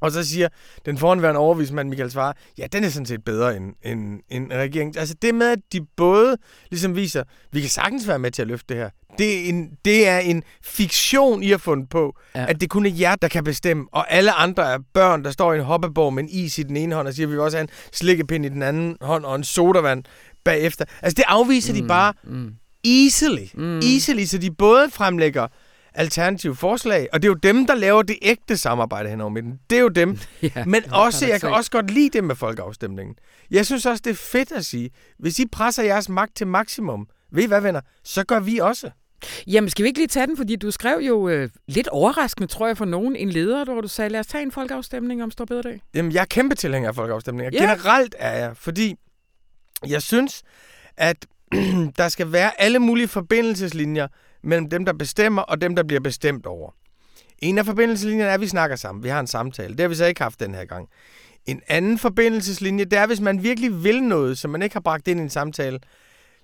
Og så siger den foranværende overvismand Michael Svare, ja, den er sådan set bedre end, end, end regeringen. Altså det med, at de både ligesom viser, vi kan sagtens være med til at løfte det her. Det er en, det er en fiktion, I har fundet på, Ja. at det kun er jer, der kan bestemme. Og alle andre er børn, der står i en hoppeborg med en is i den ene hånd, og siger, vi vil også have en slikkepind i den anden hånd, og en sodavand bagefter. Altså det afviser mm. de bare Mm. easily. Mm. Easily, så de både fremlægger alternative forslag, og det er jo dem, der laver det ægte samarbejde hen over midten. Det er jo dem. Ja, Men også, jeg kan også godt lide det med folkeafstemningen. Jeg synes også, det er fedt at sige, hvis I presser jeres magt til maksimum, ved I hvad, venner, så gør vi også. Jamen, skal vi ikke lige tage den? Fordi du skrev jo øh, lidt overraskende, tror jeg, for nogen en leder, hvor du sagde, lad os tage en folkeafstemning om Storbededag. Jamen, jeg er kæmpe tilhænger af folkeafstemninger. Ja. Generelt er jeg, fordi jeg synes, at der skal være alle mulige forbindelseslinjer mellem dem, der bestemmer, og dem, der bliver bestemt over. En af forbindelseslinjerne er, at vi snakker sammen. Vi har en samtale. Det har vi så ikke haft den her gang. En anden forbindelseslinje, det er, hvis man virkelig vil noget, som man ikke har bragt ind i en samtale,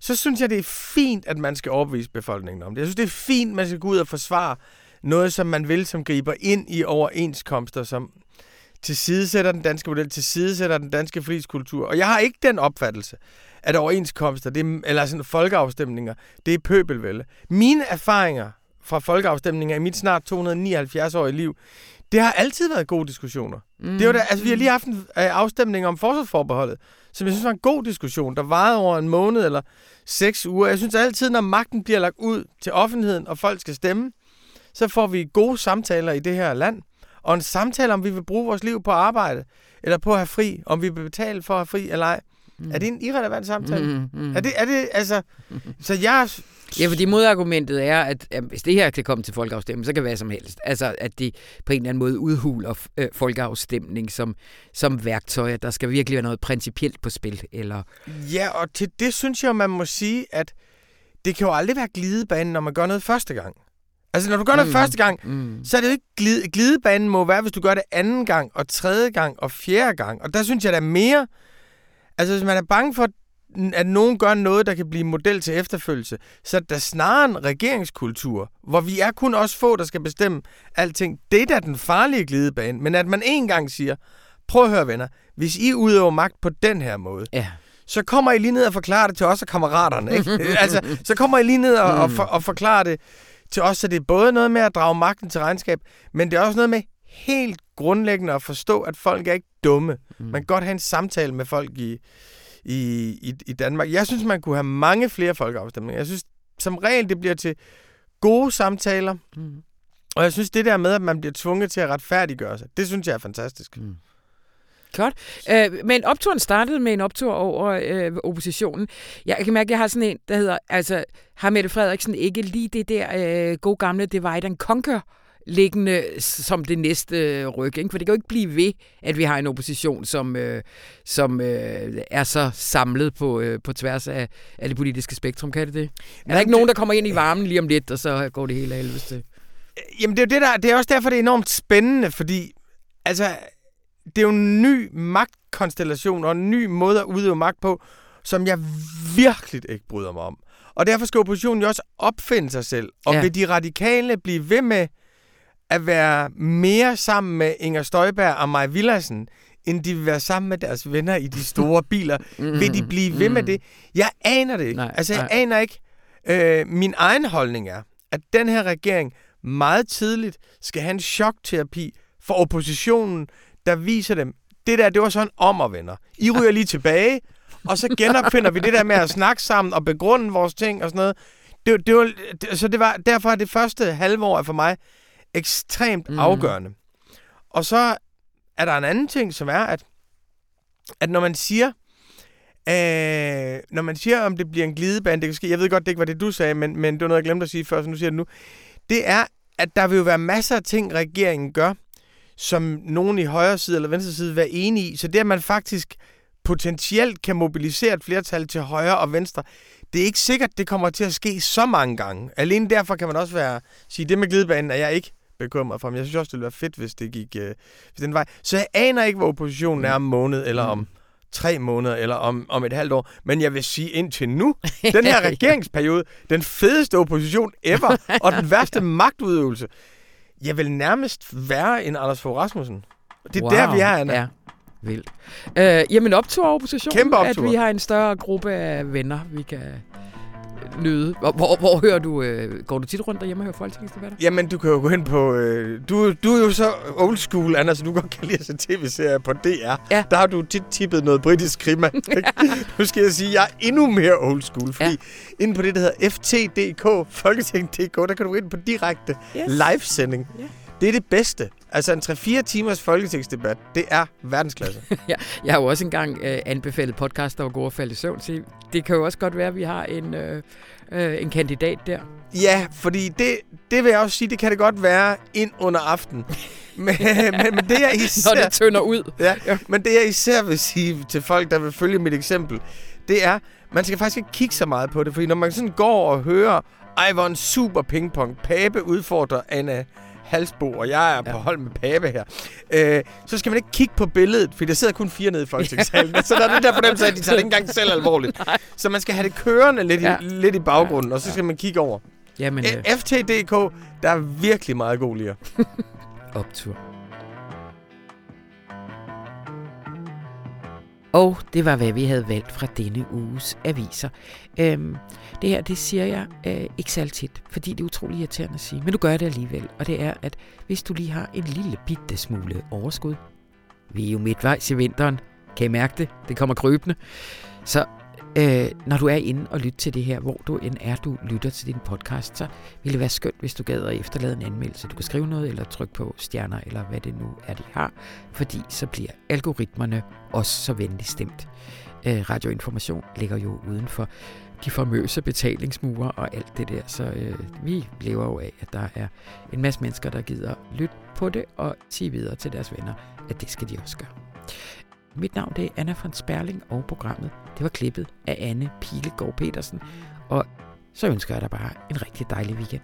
så synes jeg, det er fint, at man skal overbevise befolkningen om det. Jeg synes, det er fint, at man skal gå ud og forsvare noget, som man vil, som griber ind i overenskomster, som tilsidesætter den danske model, tilsidesætter den danske forligskultur. Og jeg har ikke den opfattelse, at overenskomster, det er, eller sådan folkeafstemninger, det er pøbelvælde. Mine erfaringer fra folkeafstemninger i mit snart 279-årige liv, det har altid været gode diskussioner. Mm. Det var da, altså, vi har lige haft en øh, afstemning om forsvarsforbeholdet, som jeg synes var en god diskussion, der varede over en måned eller seks uger. Jeg synes altid, når magten bliver lagt ud til offentligheden, og folk skal stemme, så får vi gode samtaler i det her land. Og en samtale, om vi vil bruge vores liv på arbejde, eller på at have fri, om vi vil betale for at have fri eller ej. Mm. Er det en irrelevant samtale? Mm, mm. Er det, er det, altså... Så jeg... Ja, fordi modargumentet er, at at hvis det her kan komme til folkeafstemning, så kan det være som helst. Altså, at det på en eller anden måde udhuler øh, folkeafstemning som, som værktøj. Der skal virkelig være noget principielt på spil. Eller, Ja, og til det synes jeg, man må sige, at det kan jo aldrig være glidebanen, når man gør noget første gang. Altså, når du gør noget Mm. første gang, mm, så er det jo ikke glide, glidebanen må være, hvis du gør det anden gang, og tredje gang, og fjerde gang. Og der synes jeg, der er mere... Altså, hvis man er bange for, at nogen gør noget, der kan blive model til efterfølgelse, så er der snarere en regeringskultur, hvor vi er kun os få, der skal bestemme alting. Det er da den farlige glidebane. Men at man en gang siger, prøv at høre venner, hvis I udøver magt på den her måde, ja. så kommer I lige ned og forklarer det til os og kammeraterne. Ikke? altså, så kommer I lige ned og, og, for, og forklarer det til os, så det er både noget med at drage magten til regnskab, men det er også noget med helt grundlæggende at forstå, at folk er ikke dumme. Man kan godt have en samtale med folk i, i, i, i Danmark. Jeg synes, man kunne have mange flere folkeafstemninger. Jeg synes, som regel, det bliver til gode samtaler. Mm. Og jeg synes, det der med, at man bliver tvunget til at retfærdiggøre sig, det synes jeg er fantastisk. Mm. Godt. Øh, men opturen startede med en optur over øh, oppositionen. Jeg kan mærke, at jeg har sådan en, der hedder, altså, har Mette Frederiksen ikke lige det der øh, gode gamle divide and conquer liggende som det næste øh, ryg. Ikke? For det kan jo ikke blive ved, at vi har en opposition, som, øh, som øh, er så samlet på, øh, på tværs af, af det politiske spektrum. Kan det det? Er der ikke nogen, der kommer ind i varmen lige om lidt, og så går det hele af helvede til? Jamen, det er, jo det, der, det er også derfor, det er enormt spændende, fordi altså, det er jo en ny magtkonstellation og en ny måde at udøve magt på, som jeg virkelig ikke bryder mig om. Og derfor skal oppositionen jo også opfinde sig selv. Og Ja. vil de radikale blive ved med at være mere sammen med Inger Støjberg og Maj Villadsen, end de vil være sammen med deres venner i de store biler? Mm, Vil de blive ved med det? Jeg aner det ikke. Nej, altså, jeg nej. aner ikke. Øh, min egen holdning er, at den her regering meget tidligt skal have en chokterapi for oppositionen, der viser dem, det der, det var sådan om og venner. I ryger lige tilbage, og så genopfinder vi det der med at snakke sammen og begrunde vores ting og sådan noget. Det, det var, det, så det var, derfor er det første halvår er for mig ekstremt mm. afgørende. Og så er der en anden ting, som er, at, at når man siger, øh, når man siger, om det bliver en glidebane, det kan ske, jeg ved godt, det ikke var det, du sagde, men, men det var noget, jeg glemte at sige før, så nu siger jeg det nu. Det er, at der vil jo være masser af ting, regeringen gør, som nogen i højre side eller venstre side vil være enige i. Så det, at man faktisk potentielt kan mobilisere et flertal til højre og venstre, det er ikke sikkert, det kommer til at ske så mange gange. Alene derfor kan man også være sige, det med glidebanen er jeg ikke bekymret for, men jeg synes også, det ville være fedt, hvis det gik øh, hvis den vej. Så jeg aner ikke, hvor oppositionen er om en måned, eller om tre måneder, eller om, om et halvt år. Men jeg vil sige indtil nu, den her regeringsperiode, den fedeste opposition ever, og den værste magtudøvelse, jeg vil nærmest være en Anders Fogh Rasmussen. Det er wow. der, vi er, Anna. Ja, vildt. Øh, jamen optur og opposition. Kæmpe optur. At vi har en større gruppe af venner, vi kan nyde. Hvor, hvor, hvor hører du, øh, går du tit rundt derhjemme og hører folketingsdebatter? Jamen, du kan jo gå ind på... Øh, du, du er jo så old school, så du godt kan lide at se tv-serier på DR. Ja. Der har du tit tippet noget britisk krima. nu skal jeg sige, at jeg er endnu mere old school, fordi ja. inde på det, der hedder FT.dk, Folketing.dk, der kan du gå ind på direkte Yes. livesending. Ja. Det er det bedste. Altså en 3-4 timers folketingsdebat, det er verdensklasse. Jeg har jo også engang øh, anbefalet podcast, der var gode at falde i søvn til. Det kan jo også godt være, at vi har en, øh, øh, en kandidat der. ja, fordi det, det vil jeg også sige, det kan det godt være ind under aften. men, men, men det jeg især... Når det tynder ud. Ja, ja, men det jeg især vil sige til folk, der vil følge mit eksempel, det er, man skal faktisk ikke kigge så meget på det, fordi når man sådan går og hører, ej, hvor en super pingpong, Pape udfordrer Anna Halsbo, og jeg er på Ja. hold med Pape her, øh, så skal man ikke kigge på billedet, for der sidder kun fire nede i folketingssalen, så der er den der fornemmelse af, at de tager det ikke engang selv alvorligt. Så man skal have det kørende lidt, Ja. i, lidt i baggrunden, og så skal man kigge over. Jamen, Øh. FT.dk, der er virkelig meget god lige. optur. Og det var, hvad vi havde valgt fra denne uges aviser. Øhm, det her, det siger jeg øh, ikke særlig tit, fordi det er utrolig irriterende at sige. Men du gør det alligevel, og det er, at hvis du lige har en lille bitte smule overskud, vi er jo midtvejs i vinteren, kan I mærke det? Det kommer krybende. Så øh, når du er inde og lytter til det her, hvor du end er, du lytter til din podcast, så ville det være skønt, hvis du gad at efterlade en anmeldelse. Du kan skrive noget, eller trykke på stjerner, eller hvad det nu er, de har, fordi så bliver algoritmerne også så venligt stemt. Øh, radioinformation ligger jo uden for de famøse betalingsmure og alt det der, så øh, vi lever jo af, at der er en masse mennesker, der gider lytte på det og sige videre til deres venner, at det skal de også gøre. Mit navn det er Anna von Sperling, og programmet det var klippet af Anne Pilegaard Petersen. Og så ønsker jeg dig bare en rigtig dejlig weekend.